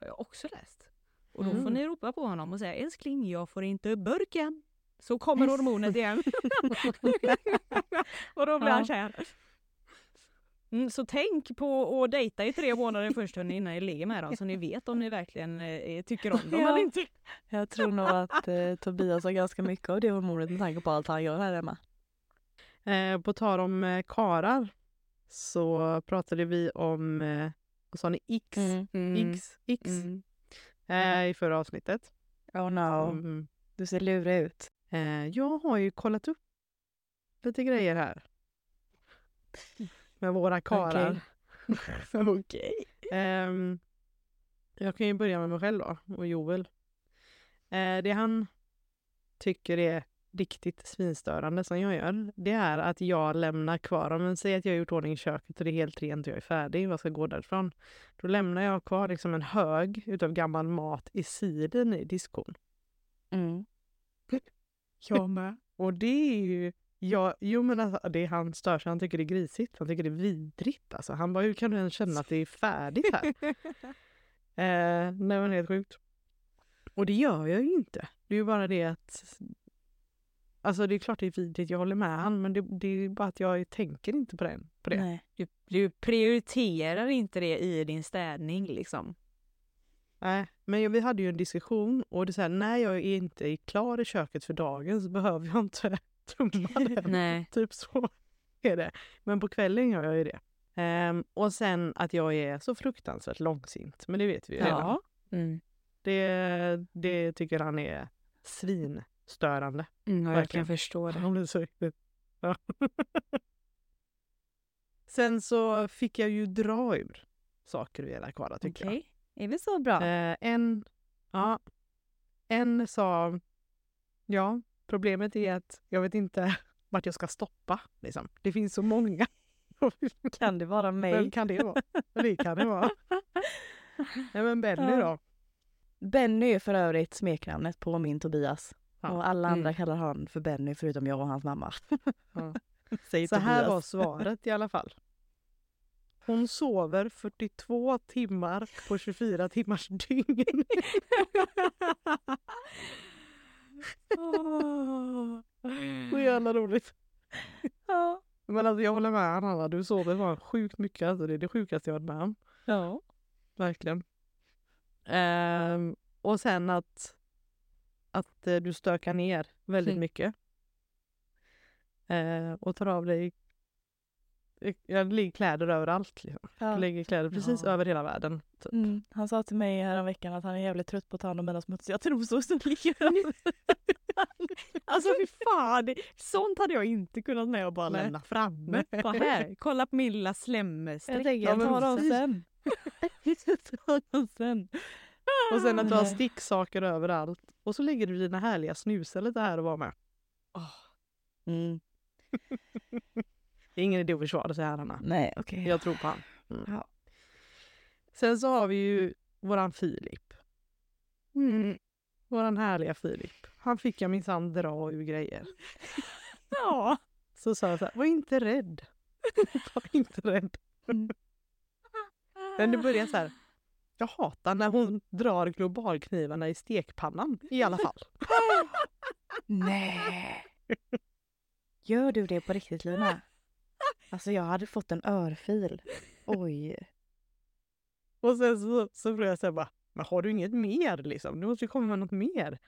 Har jag också läst. Och då får Mm. ni ropa på honom och säga älskling jag får inte burken. Så kommer hormonet igen. och då blir han kär. Mm, så tänk på att dejta i tre månader först hörni, innan ni ligger med dem så ni vet om ni verkligen eh, tycker om dem Ja. eller inte. Jag tror nog att eh, Tobias har ganska mycket av det hormonet med tanke på allt han gör här hemma. Eh, på tal om eh, karar så pratade vi om, eh, vad sa ni, X? Mm. X? X? Mm. Eh, I förra avsnittet. Oh no. Mm. Du ser lurig ut. Eh, jag har ju kollat upp lite grejer här. Med våra karar. Okej. Ehm, jag kan ju börja med mig själv då, och Joel. Eh, det han tycker är riktigt svinstörande som jag gör, det är att jag lämnar kvar, om man säger att jag har gjort ordning i köket och det är helt rent och jag är färdig och jag ska gå därifrån. Då lämnar jag kvar liksom en hög utav gammal mat i sidan i diskon. Mm. Jag med. Och det är ju, ja, jo men alltså, det är han stör sig, han tycker det är grisigt, han tycker det är vidrigt alltså. Han bara, hur kan du ens känna att det är färdigt här? eh, nej men helt sjukt. Och det gör jag ju inte. Det är ju bara det att Alltså det är klart det är vidrigt, jag håller med han men det, det är bara att jag tänker inte på, den, på det. Nej. Du, du prioriterar inte det i din städning liksom. Nej, men vi hade ju en diskussion och det är så här, när jag är inte är klar i köket för dagen så behöver jag inte tumma den. Nej. Typ så är det. Men på kvällen gör jag ju det. Ehm, och sen att jag är så fruktansvärt långsint. Men det vet vi ju redan. Ja. Mm. Det, det tycker han är svinstörande. Mm, jag Verkligen. kan förstå det. Han blir så riktigt... Ja. sen så fick jag ju dra ur saker ur hela Akvara tycker jag. Okej, är vi så bra? Eh, en, ja, en sa, ja, problemet är att jag vet inte vart jag ska stoppa. Liksom. Det finns så många. Kan det vara Vem mig? kan det vara? Det kan det vara. Nej, men Benny då? Benny är för övrigt smeknamnet på min Tobias. Ja. Och alla andra Mm. kallar han för Benny förutom jag och hans mamma. Ja. Så här var svaret i alla fall. Hon sover 42 timmar på 24 timmars dygn. Så jävla roligt. Ja. Men alltså jag håller med Anna, du sover fan sjukt mycket. Alltså det är det sjukaste jag varit med om. ja. Verkligen. Ehm, och sen att, att eh, du stökar ner väldigt Mm. mycket. Eh, och tar av dig Ja, det ligger kläder överallt. Liksom. Ja. Det ligger kläder precis Ja. över hela världen. Typ. Mm. Han sa till mig häromveckan att han är jävligt trött på att ta hand om mina smutsiga trosor som ligger. Alltså fy fan, sånt hade jag inte kunnat med och bara Nej. lämna framme. Bara här, kolla på min lilla Jag slemsträck. tänker Ja, jag tar dem sen. Jag tar dem sen. Och sen att du har Nej. sticksaker överallt. Och så lägger du dina härliga snusar lite här och var med. Mm. Det är ingen idé att försvara sig här Anna. Nej okej. Jag tror på han. Mm. Ja. Sen så har vi ju våran Filip. Mm. Våran härliga Filip. Han fick jag minsann dra ur grejer. Ja. Så sa jag så här, var inte rädd. var inte rädd. Mm. Men det börjar så här. Jag hatar när hon drar globalknivarna i stekpannan i alla fall. Nej. Gör du det på riktigt Lina? Alltså jag hade fått en örfil. Oj. Och sen så, så börjar jag säga bara, men har du inget mer liksom? Du måste ju komma med något mer.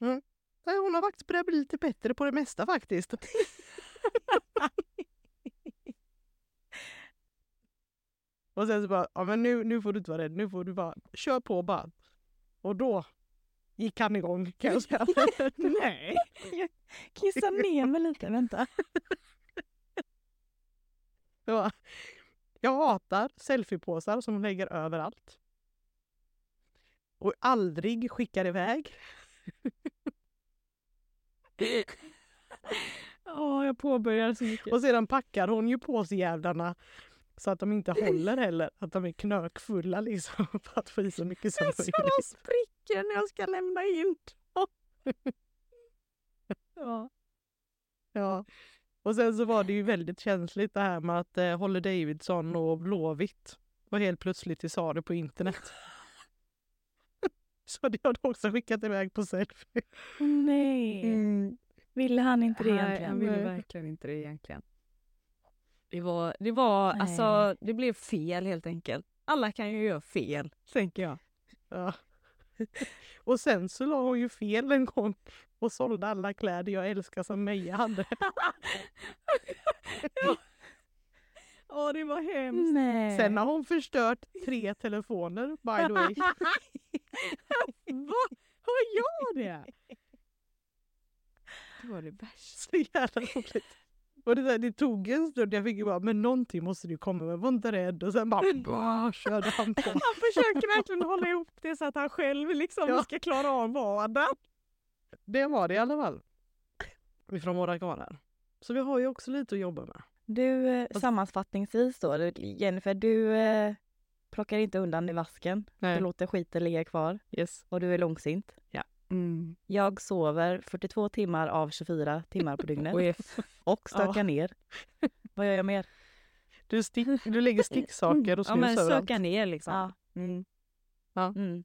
Mm. Nej, hon har faktiskt börjat bli lite bättre på det mesta faktiskt. Och sen så bara, ja men nu, nu får du inte vara rädd, nu får du bara, kör på bara. Och då gick han igång kan jag säga. Nej. Kissa ner mig lite, vänta. Jag hatar selfiepåsar som hon lägger överallt. Och aldrig skickar iväg. Ja, jag påbörjar så mycket. Och sedan packar hon ju påsjävlarna så att de inte håller heller. Att de är knökfulla liksom för att få i så mycket som de möjligt. spricker när jag ska lämna in dem. Ja. Ja. Och sen så var det ju väldigt känsligt det här med att eh, Holly Davidson och Blåvitt var helt plötsligt till salu på internet. så det har du också skickat iväg på selfie. Nej. Mm. Ville han inte det Nej, egentligen? han ville verkligen inte det egentligen. Det var, det var Nej. alltså, det blev fel helt enkelt. Alla kan ju göra fel, tänker jag. Ja. Och sen så la hon ju fel en gång och sålde alla kläder jag älskar som Meja hade. Åh, det var hemskt. Nej. Sen har hon förstört tre telefoner by the way. Va? Har jag det? Det var det värsta. Så jävla roligt. Och det, där, det tog en stund, jag fick ju bara, men någonting måste du komma med, var inte rädd. Och sen bara, bah, körde han på. Han försöker verkligen hålla ihop det så att han själv liksom Ja. ska klara av vardagen. Det var det i alla fall. Ifrån våra kvar Så vi har ju också lite att jobba med. Du, eh, sammanfattningsvis då, Jennifer, du eh, plockar inte undan i vasken. Nej. Du låter skiten ligga kvar Yes. och du är långsint. Mm. Jag sover 42 timmar av 24 timmar på dygnet Och är och stökar ner. Vad gör jag mer? Du, stick, du lägger sticksaker och Ja men snus överallt. söka ner liksom. Ja. Mm. Mm.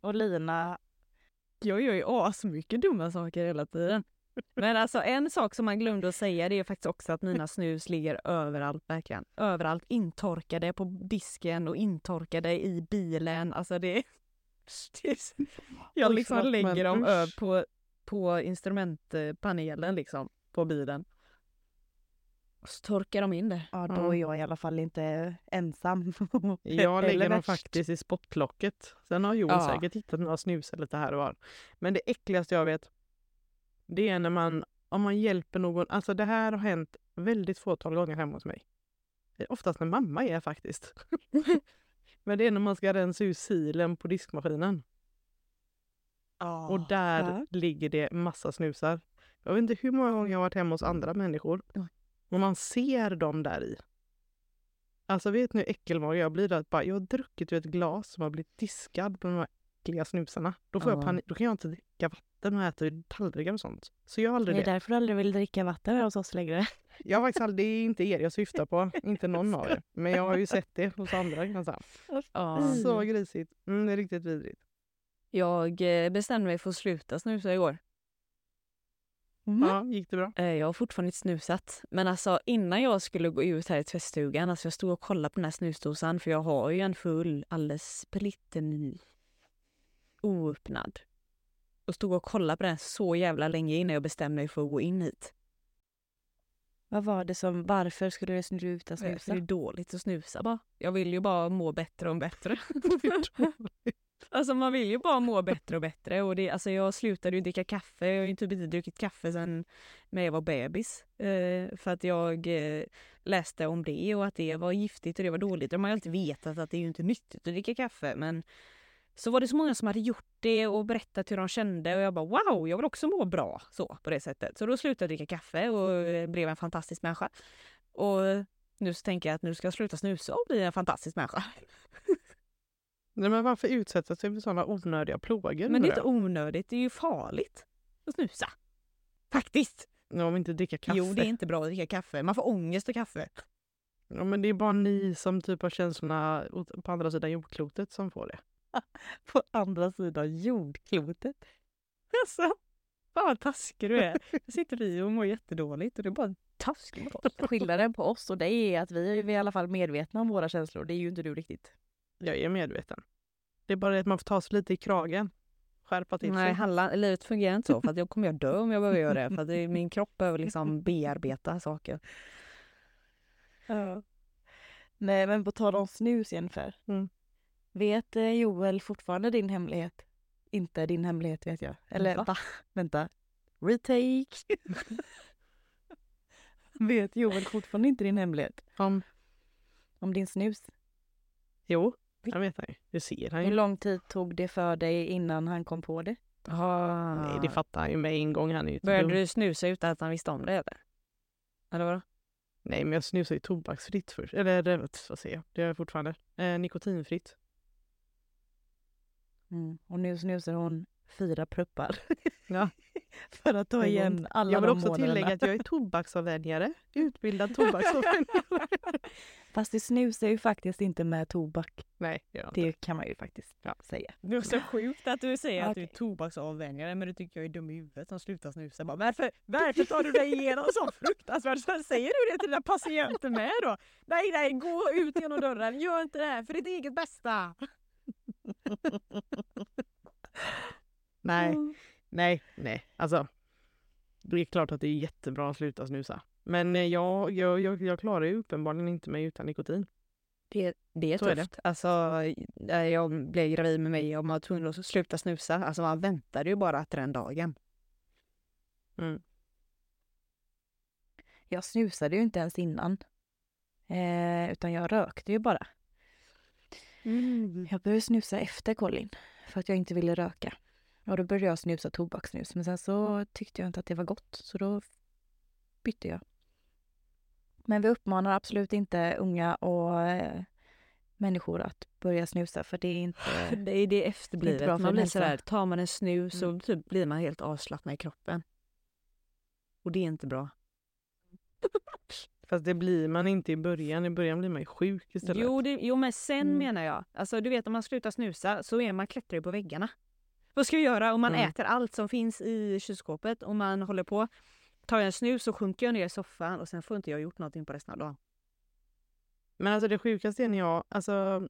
Och Lina, Jag gör ju asmycket dumma saker hela tiden. Men alltså en sak som man glömde att säga det är faktiskt också att mina snus ligger överallt verkligen. Överallt. Intorkade på disken och intorkade i bilen. Alltså det, Jag Oj, liksom förlåt, lägger dem ö- usch. på, på instrumentpanelen liksom på bilen. Och så torkar de in det. Ja, då Ja. är jag i alla fall inte ensam. Jag lägger dem faktiskt i spottlocket. Sen har Joel Ja. säkert hittat några snusar lite här och var. Men det äckligaste jag vet, det är när man, om man hjälper någon, alltså det här har hänt väldigt fåtal gånger hemma hos mig. Oftast när mamma är faktiskt. Men det är när man ska rensa ut silen på diskmaskinen. Och där Ja. ligger det massa snusar. Jag vet inte hur många gånger jag har varit hemma hos andra människor. Och man ser dem där i. Alltså vet ni hur äckelmage jag blir? Att bara, jag har druckit ur ett glas som har blivit diskad på de här äckliga snusarna. Då får jag Ja. panik. Då kan jag inte dricka vatten och äta ur tallrikar och sånt. Så jag har Det aldrig är det. därför du aldrig vill dricka vatten här hos oss längre. Jag har faktiskt aldrig, det är inte er jag syftar på. inte någon av er. Men jag har ju sett det hos andra kan jag säga. Ja. Så grisigt. Mm, det är riktigt vidrigt. Jag eh, bestämde mig för att sluta snusa igår. Mm. Ja, gick det bra? Eh, Jag har fortfarande inte snusat. Men alltså innan jag skulle gå ut här i tvättstugan, alltså jag stod och kollade på den här snusdosan för jag har ju en full, alldeles splitterny, oöppnad. Och stod och kollade på den så jävla länge innan jag bestämde mig för att gå in hit. Vad var det som, varför skulle du sluta För det snusa? är dåligt att snusa bara. Jag vill ju bara må bättre och bättre. alltså man vill ju bara må bättre och bättre. Och det, alltså jag slutade ju dricka kaffe. Jag har ju typ inte druckit kaffe sedan när jag var bebis. Eh, för att jag eh, läste om det och att det var giftigt och det var dåligt. De har ju alltid vetat att det är ju inte nyttigt att dricka kaffe. Men så var det så många som hade gjort det och berättat hur de kände och jag bara wow, jag vill också må bra så på det sättet. Så då slutade jag dricka kaffe och blev en fantastisk människa. Och nu så tänker jag att nu ska jag sluta snusa och bli en fantastisk människa. Nej, men varför utsätta sig för sådana onödiga plågor? Men det är inte onödigt, det är ju farligt att snusa. Faktiskt! Ja, Om inte dricka kaffe. Jo, det är inte bra att dricka kaffe. Man får ångest av kaffe. Ja, men det är bara ni som typ har känslorna på andra sidan jordklotet som får det. På andra sidan jordklotet. Alltså, fan vad taskig du är. Jag sitter vi och mår jättedåligt och det är bara taskigt mot oss. Skillnaden på oss och dig är att vi är i alla fall medvetna om våra känslor. Det är ju inte du riktigt. Jag är medveten. Det är bara det att man får ta sig lite i kragen. Skärpa till Nej, sig. handla, livet fungerar inte så för att jag kommer jag dö om jag behöver göra det. För att det, är- min kropp behöver liksom bearbeta saker. Nej, men på tal om snus Jennifer. Mm. Vet eh, Joel fortfarande din hemlighet? Inte din hemlighet vet jag. Eller Va? va? Vänta. Retake. vet Joel fortfarande inte din hemlighet? Om, Om din snus? jo, jag vet ju. Det ser han Hur ju. lång tid tog det för dig innan han kom på det? Ah. Nej, det fattar han ju med en gång. Han är ju Började du snusa utan att han visste om det eller? Eller vadå? Nej, men jag snusar ju tobaksfritt först. Eller eh, vad säger jag? Det är jag fortfarande. Eh, nikotinfritt. Mm. Och nu snusar hon fyra pluppar. Ja. för att ta igen alla Jag vill de också månaderna. tillägga att jag är tobaksavvänjare. Utbildad tobaksavvänjare. Fast det snusar ju faktiskt inte med tobak. Nej, det. Det kan man ju faktiskt Ja. säga. Det är så sjukt att du säger att du är tobaksavvänjare men du tycker jag är dum i huvudet som slutar snusa. Bara, varför, varför tar du dig igenom så fruktansvärt? Så Säger du det till dina patienter med då? Nej, nej, gå ut genom dörren. Gör inte det här för ditt eget bästa. Nej, nej, nej. Alltså, det är klart att det är jättebra att sluta snusa. Men eh, jag, jag, jag, jag klarar ju uppenbarligen inte mig utan nikotin. Det, det är Så är tufft. Alltså, när jag blev gravid med mig och man var tvungen att sluta snusa. Alltså man väntade ju bara till den dagen. Mm. Jag snusade ju inte ens innan. Eh, utan jag rökte ju bara. Jag började snusa efter Colin. För att jag inte ville röka. Och då började jag snusa tobakssnus. Men sen så tyckte jag inte att det var gott. Så då bytte jag. Men vi uppmanar absolut inte unga och eh, människor att börja snusa. För det är inte... Det är det efterblivet. bra för man blir sådär, tar man en snus så Mm. typ blir man helt avslappnad i kroppen. Och det är inte bra. Fast det blir man inte i början. I början blir man ju sjuk istället. Jo, det, jo, men sen Mm. menar jag. Alltså du vet om man slutar snusa så är man klättrar ju på väggarna. Vad ska jag göra om man Mm. äter allt som finns i kylskåpet och man håller på. Tar jag en snus så sjunker jag ner i soffan och sen får inte jag gjort någonting på resten av dagen. Men alltså det sjukaste är när jag, alltså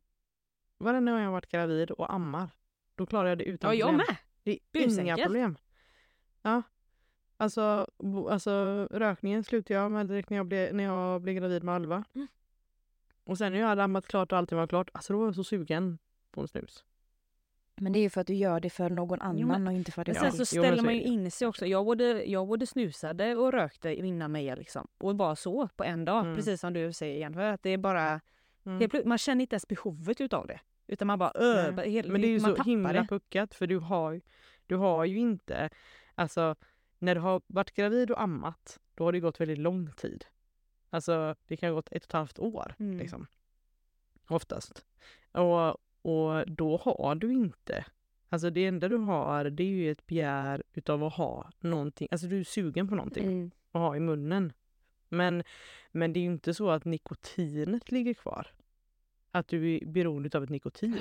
varenda gång jag varit gravid och ammar. Då klarar jag det utan Ja, jag problem. med. Det är inga Busenkelt. problem. Ja. Alltså, bo- alltså rökningen slutade jag med direkt när jag blev, när jag blev gravid med Alva. Mm. Och sen när jag hade ammat klart och allting var klart, alltså då var jag så sugen på en snus. Men det är ju för att du gör det för någon Jo, men- annan och inte för dig Ja. sen så Jo, ställer så man ju det. in sig också. Jag både, jag både snusade och rökte innan Meja liksom. Och bara så på en dag. Mm. Precis som du säger igen. För att det är bara, Mm. man känner inte ens behovet utav det. Utan man bara, öh, helt, Men det är ju så himla det. puckat för du har, du har ju inte, alltså när du har varit gravid och ammat, då har det gått väldigt lång tid. Alltså det kan ha gått ett och ett halvt år Mm. liksom. Oftast. Och, och då har du inte, alltså det enda du har det är ju ett begär utav att ha någonting, alltså du är sugen på någonting Mm. att ha i munnen. Men, men det är ju inte så att nikotinet ligger kvar. Att du är beroende av ett nikotin.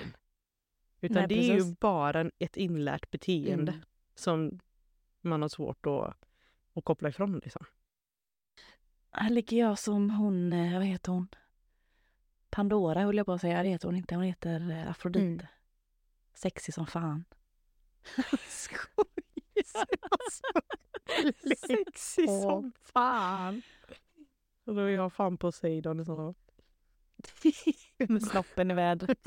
Utan Nej, det är ju bara ett inlärt beteende Mm. som man har svårt att, att koppla ifrån. Liksom. Här ligger jag som hon, eh, vad heter hon? Pandora höll jag på att säga, det heter hon inte. Hon heter eh, Afrodite. Mm. Sexig som fan. Sexig Åh. som fan. Och då är jag fan Poseidon i sådana. Med snoppen i vädret.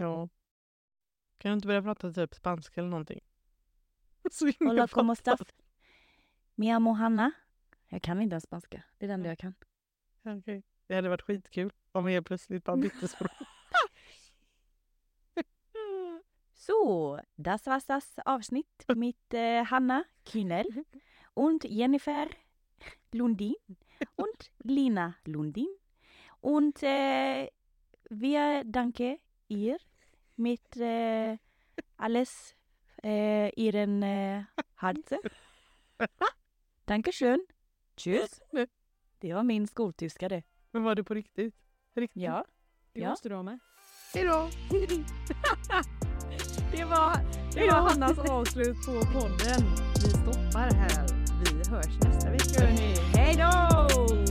Ja. Kan du inte börja prata typ spanska eller någonting? Så Hola, como estás? Mi amo Hanna. Jag kan inte ens spanska. Det är det enda jag kan. Okej. Det hade varit skitkul om helt plötsligt bara bytte språk. So, das war das Avsnitt mit äh, Hanna Kühnel und Jennifer Lundin und Lina Lundin. Und äh, wir danke ihr mit äh, alles äh, ihren äh, Herzen. Dankeschön. Tschüss. Det var min skoltyska det. Men var det på riktigt? Riktigt? Ja. Det Ja. måste du ha med. Hejdå! Det var, det var Hannas avslut på podden. Vi stoppar här. Vi hörs nästa vecka hörni. Hej då!